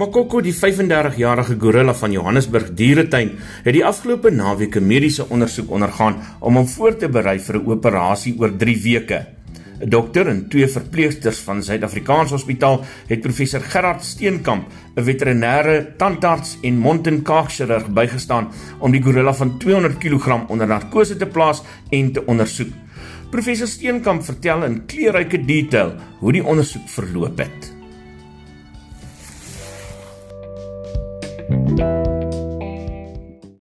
Makoko, die 35-jarige gorilla van Johannesburg Dieretuin, het die afgelope naweek 'n mediese ondersoek ondergaan om hom voor te berei vir 'n operasie oor 3 weke. 'n Dokter en twee verpleegsters van Suid-Afrikaanse Hospitaal het professor Gerard Steenkamp, 'n veterinêre tandarts en mond- en kaakchirurg bygestaan om die gorilla van 200 kg onder narkose te plaas en te ondersoek. Professor Steenkamp vertel in kleurryke detail hoe die ondersoek verloop het.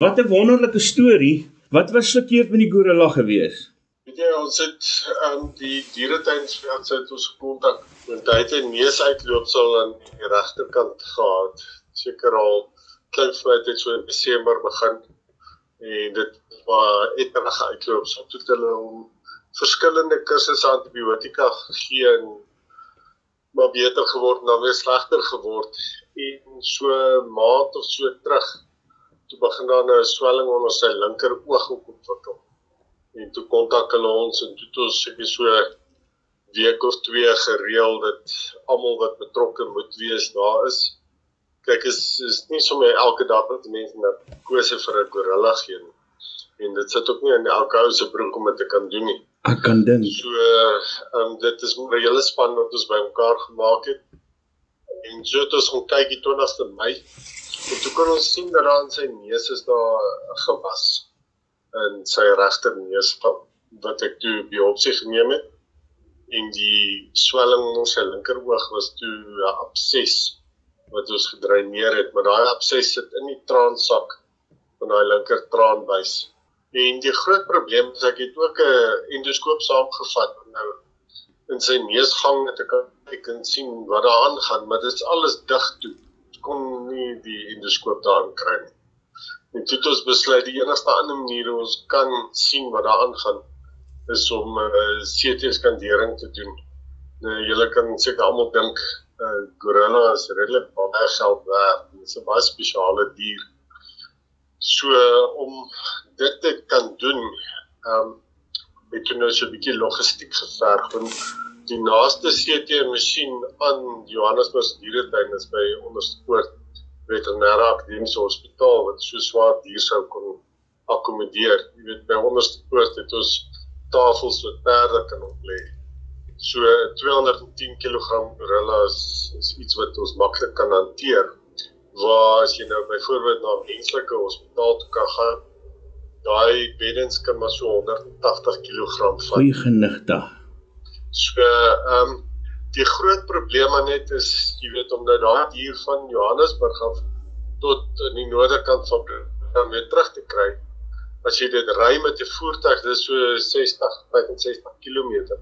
Wat 'n wonderlike storie. Wat was verkeerd met die gorilla gewees? Weet jy ons het um, die dieretuinsveld het ons gekontak want hy het 'n neusuitloopsel aan die regterkant gehad. Seker al klein fluit het so in Desember begin en dit was eterige uitloopsel tot hulle om verskillende kursusse antibiotika gegee en maar beter geword dan weer slegter geword en so maand of so terug toe begin daar 'n swelling onder sy linker oog ontwikkel. En toe kontak hulle ons en toe het ons seker so week of twee gereël dat almal wat betrokke moet wees daar is. Kyk is is nie sommer elke dag dat mense net kose vir 'n gorilla gee nie. En dit sit ook nie in elke ou se broek om dit te kan doen nie. Ek kan dink. So, ehm um, dit is 'n hele span wat ons bymekaar gemaak het. En so het ons gaan kyk die 20ste Mei. En toe kon ons sien dat aan sy neus is daar gewas in sy regter neus wat ek toe biopsie geneem het. En die swelling in sy linkeroog was toe 'n abses wat ons gedreineer het, maar daai abses sit in die traansak van daai linker traanbuis. En die groot probleem is ek het ook 'n endoskoop saamgevat nou in sy neusgang net ek kan sien wat daar aangaan, maar dit is alles dig toe. Kon nie die endoskoop daarin kry nie. En toe het ons besluit die enigste ander manier ons kan sien wat daar aangaan is om 'n uh, eh, CT skandering te doen. Nou julle kan seker almal dink 'n uh, eh, gorilla is redelik baie geld werd. Dit is 'n baie spesiale dier. So om dit te kan doen, ehm um, het jy nou so 'n bietjie logistiek geverg want die naaste CT masjien aan Johannesburg dieretuin is by Onderspoort Veterinêre Akademiese Hospitaal wat so swaar dier sou kon akkommodeer. Jy weet by Onderspoort het ons tafels wat perde kan oplê. So 210 kg gorilla is, is iets wat ons maklik kan hanteer. Waar as jy nou byvoorbeeld na 'n menslike hospitaal toe kan gaan daai beddens kan maar so 180 kg vat. Goeie genigte. So ehm um, die groot probleem aan net is jy weet omdat daai dier van Johannesburg af tot in die noorderkant van dan weer terug te kry. As jy dit ry met 'n voertuig, dis so 60 65 km.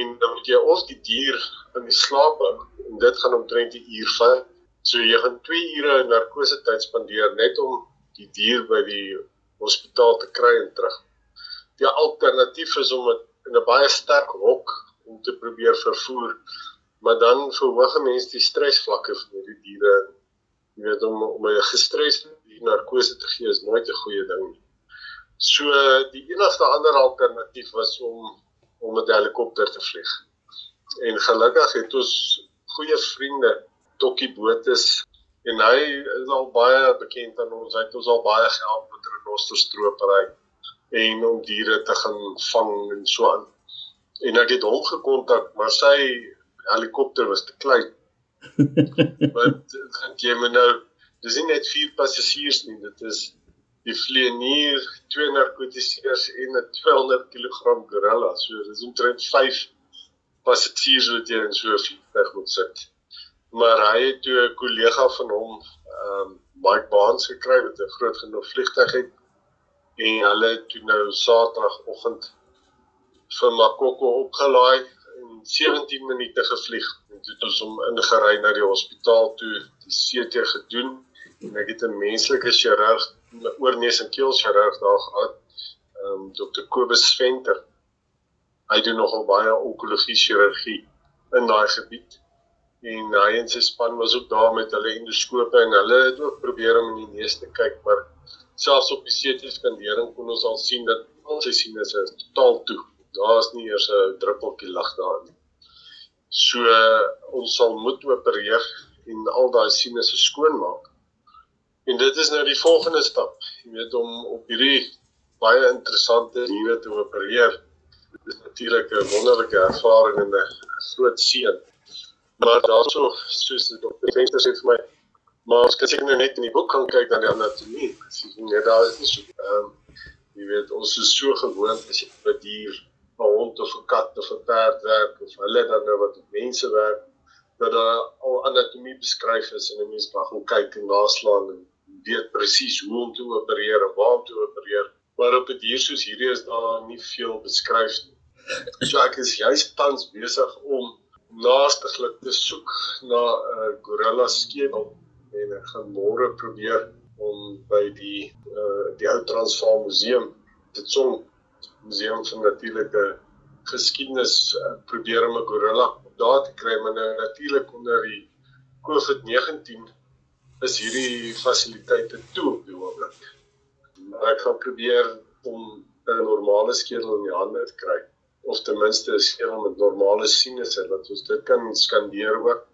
En dan moet jy of die dier in die slaap hou en dit gaan omtrent 'n uur vat. So jy gaan 2 ure in narkose tyd spandeer net om die dier by die hospitaal te kry en terug. Die alternatief is om dit in 'n baie sterk hok om te probeer vervoer, maar dan verhoog mense die stresvlakke vir die diere. Jy weet om om 'n gestresde narkose te gee is nooit 'n goeie ding nie. So die enigste ander alternatief was om om met 'n helikopter te vlieg. En gelukkig het ons goeie vriende, Tokkie Botes en hy is al baie bekend aan ons. Hy het ons al baie gehelp met renosterstropery en om diere te gaan vang en so aan. En ek het hom gekontak, maar sy helikopter was te klein. Want jy moet nou dis nie net vier passasiers nie, dit is die vlieënier, twee narkotiseers en 'n 200 kg gorilla. So dis omtrent 5 passasiers wat jy in so 'n vliegtuig moet sit maar hy het toe 'n kollega van hom, ehm um, Mike Baans gekry met 'n groot genoeg vliegtuig het en hulle toe nou Saterdagoggend vir Makoko opgelaai en 17 minute gevlieg en toe het ons hom ingery na die hospitaal toe die CT gedoen en ek het 'n menslike chirurg, oorneus en keel chirurg daar gehad, ehm um, Dr Kobus Venter. Hy doen nogal baie onkologie chirurgie in daai gebied en hy en sy span was ook daar met hulle endoskope en hulle het ook probeer om in die neus te kyk maar selfs op die CT skandering kon ons al sien dat al sy sinusse totaal toe. Daar is nie eers 'n druppeltjie lig daar nie. So ons sal moet opereer en al daai sinusse skoonmaak. En dit is nou die volgende stap. Jy weet om op hierdie baie interessante diere te opereer. Dit is natuurlik 'n wonderlike ervaring en 'n groot seën. Maar daarso soos die dokter Venter sê vir my, maar as ek nou net in die boek kan kyk dan die anatomie, sien jy net daar is nie so ehm um, jy weet ons is so gewoond as jy 'n dier, 'n hond of 'n kat of 'n perd werk of hulle dan nou wat met mense werk dat daar al anatomie beskryf is en 'n mens mag gaan kyk en naslaan en weet presies hoe om te opereer en waar om te opereer. Maar op 'n dier soos hierdie is daar nie veel beskryf nie. So ek is juist tans besig om naastiglik te soek na 'n uh, gorilla skedel en ek gaan môre probeer om by die uh, die ou Transvaal museum dit so museum van natuurlike geskiedenis uh, probeer om 'n gorilla daar te kry maar nou natuurlik onder die COVID-19 is hierdie fasiliteite toe op die oomblik. Maar ek gaan probeer om 'n normale skedel in die hande te kry of ten minste 'n skedel met normale sinusse dat ons dit kan skandeer ook.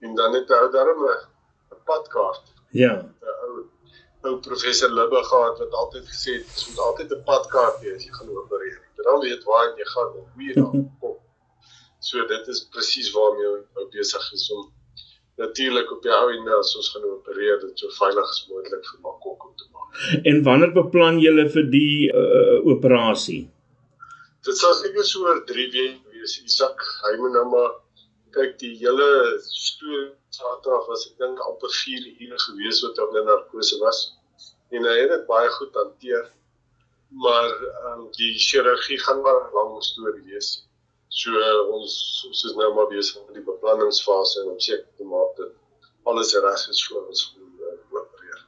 En dan het hy daarom 'n padkaart. Ja. 'n Ou ou professor Libbe gehad wat altyd gesê het jy moet altyd 'n padkaart hê as jy gaan opereer. Jy dan weet waar jy gaan en hoe jy daar kom. So dit is presies waarmee ek besig is om natuurlik op die ou en as ons gaan opereer dit so veilig as moontlik vir Makoko te maak. En wanneer beplan julle vir die uh, operasie? Dit sal seker so oor 3 weke wees. Isak, hy moet nou maar kyk die hele storie Saterdag was ek dink amper 4 ure gewees wat hy onder narkose was. En hy het dit baie goed hanteer. Maar um, die chirurgie gaan maar 'n lang storie wees. So ons ons is nou maar besig met die beplanningsfase en om seker te maak dat alles reg is voor ons uh, opereer.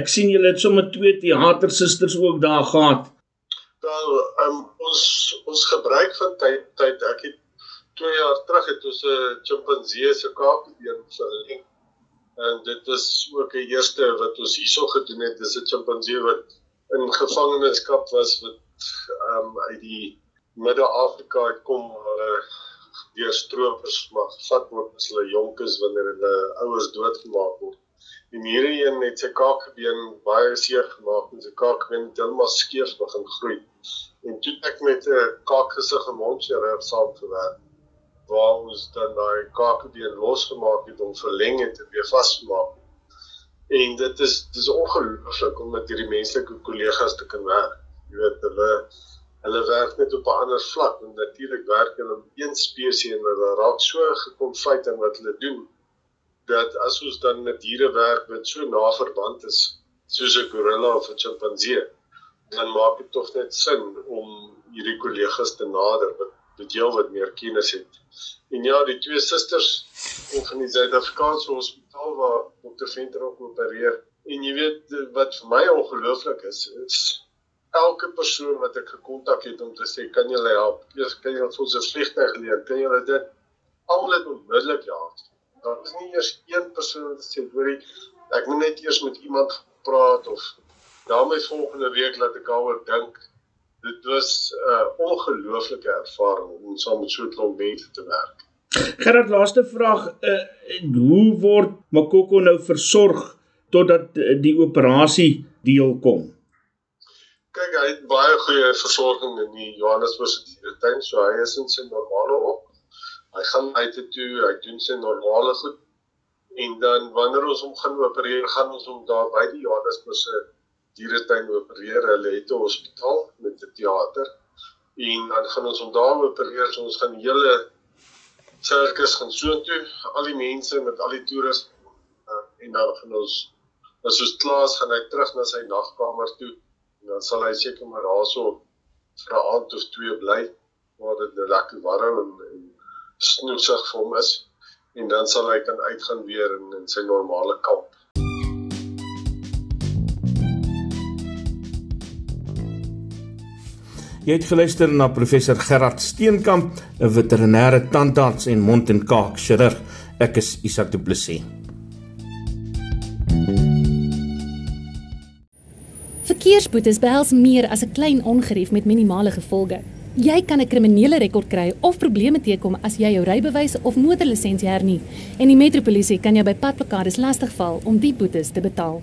Ek sien julle het sommer twee teatersusters ook daar gehad. Wel, um, ons ons gebruik van tyd tyd ek het 2 jaar terug het ons 'n chimpansee se kaakbeen verleng. En dit was ook die eerste wat ons hierso gedoen het. Dis 'n chimpansee wat in gevangenskap was wat ehm um, uit die Midde-Afrika kom hulle deur stroopers mag vat word as hulle jonk is wanneer hulle ouers doodgemaak word. En hierdie een het sy kaakbeen baie seer gemaak en sy kaakbeen het heeltemal skeef begin groei. En toe ek met 'n kaakgesig en mondchirurg saam gewerk waar ons dan daai kaakbeen losgemaak het om verleng het en weer vasgemaak. En dit is dis ongelooflik om met hierdie menslike kollegas te kan werk. Jy weet hulle hulle werk net op 'n ander vlak en natuurlik werk hulle in een spesies en hulle raak so gekonfyt in wat hulle doen dat as ons dan met diere werk wat so na verband is soos 'n gorilla of 'n chimpansee dan maak dit tog net sin om hierdie kollegas te nader met jou wat meer kennis het. En ja, die twee susters van die Suid-Afrikaanse hospitaal waar dokter Venter ook opereer. En jy weet wat vir my ongelooflik is, is elke persoon wat ek gekontak het om te sê kan jy help? Eers kan jy ons 'n vliegtuig leen? Kan jy dit almal het onmiddellik ja. Daar is nie eers een persoon wat sê hoorie ek moet net eers met iemand praat of daarmee volgende week laat ek daaroor dink. Dit was 'n uh, ongelooflike ervaring om saam met so 'n klomp mense te werk. Gerard laaste vraag, uh, hoe word Makoko nou versorg totdat uh, die operasie deel kom? kyk hy het baie goeie versorging in die Johannesburgse dieretuin, so hy is in sy normale op. Hy gaan uit toe, hy doen sy normale goed. En dan wanneer ons hom gaan opereer, gaan ons hom daar by die Johannesburgse dieretuin opereer. Hulle het 'n hospitaal met 'n teater. En dan gaan ons hom daar opereer. So ons gaan die hele sirkus gaan so toe, al die mense met al die toeriste en dan gaan ons as ons klaar is, gaan hy terug na sy nagkamer toe dan sal hy seker maar daarso vir 'n aand of twee bly waar dit nou lekker warm en, en snoetsig vir hom is en dan sal hy kan uitgaan weer in, in sy normale kamp. Jy het geluister na professor Gerard Steenkamp, 'n veterinêre tandarts en mond en kaak chirurg. Ek is Isak Du Plessis. Verkeersboetes behels meer as 'n klein ongerief met minimale gevolge. Jy kan 'n kriminele rekord kry of probleme teekom as jy jou rybewys of motorlisensie hernie en die metropolisie kan jou by padplekades lastigval om die boetes te betaal.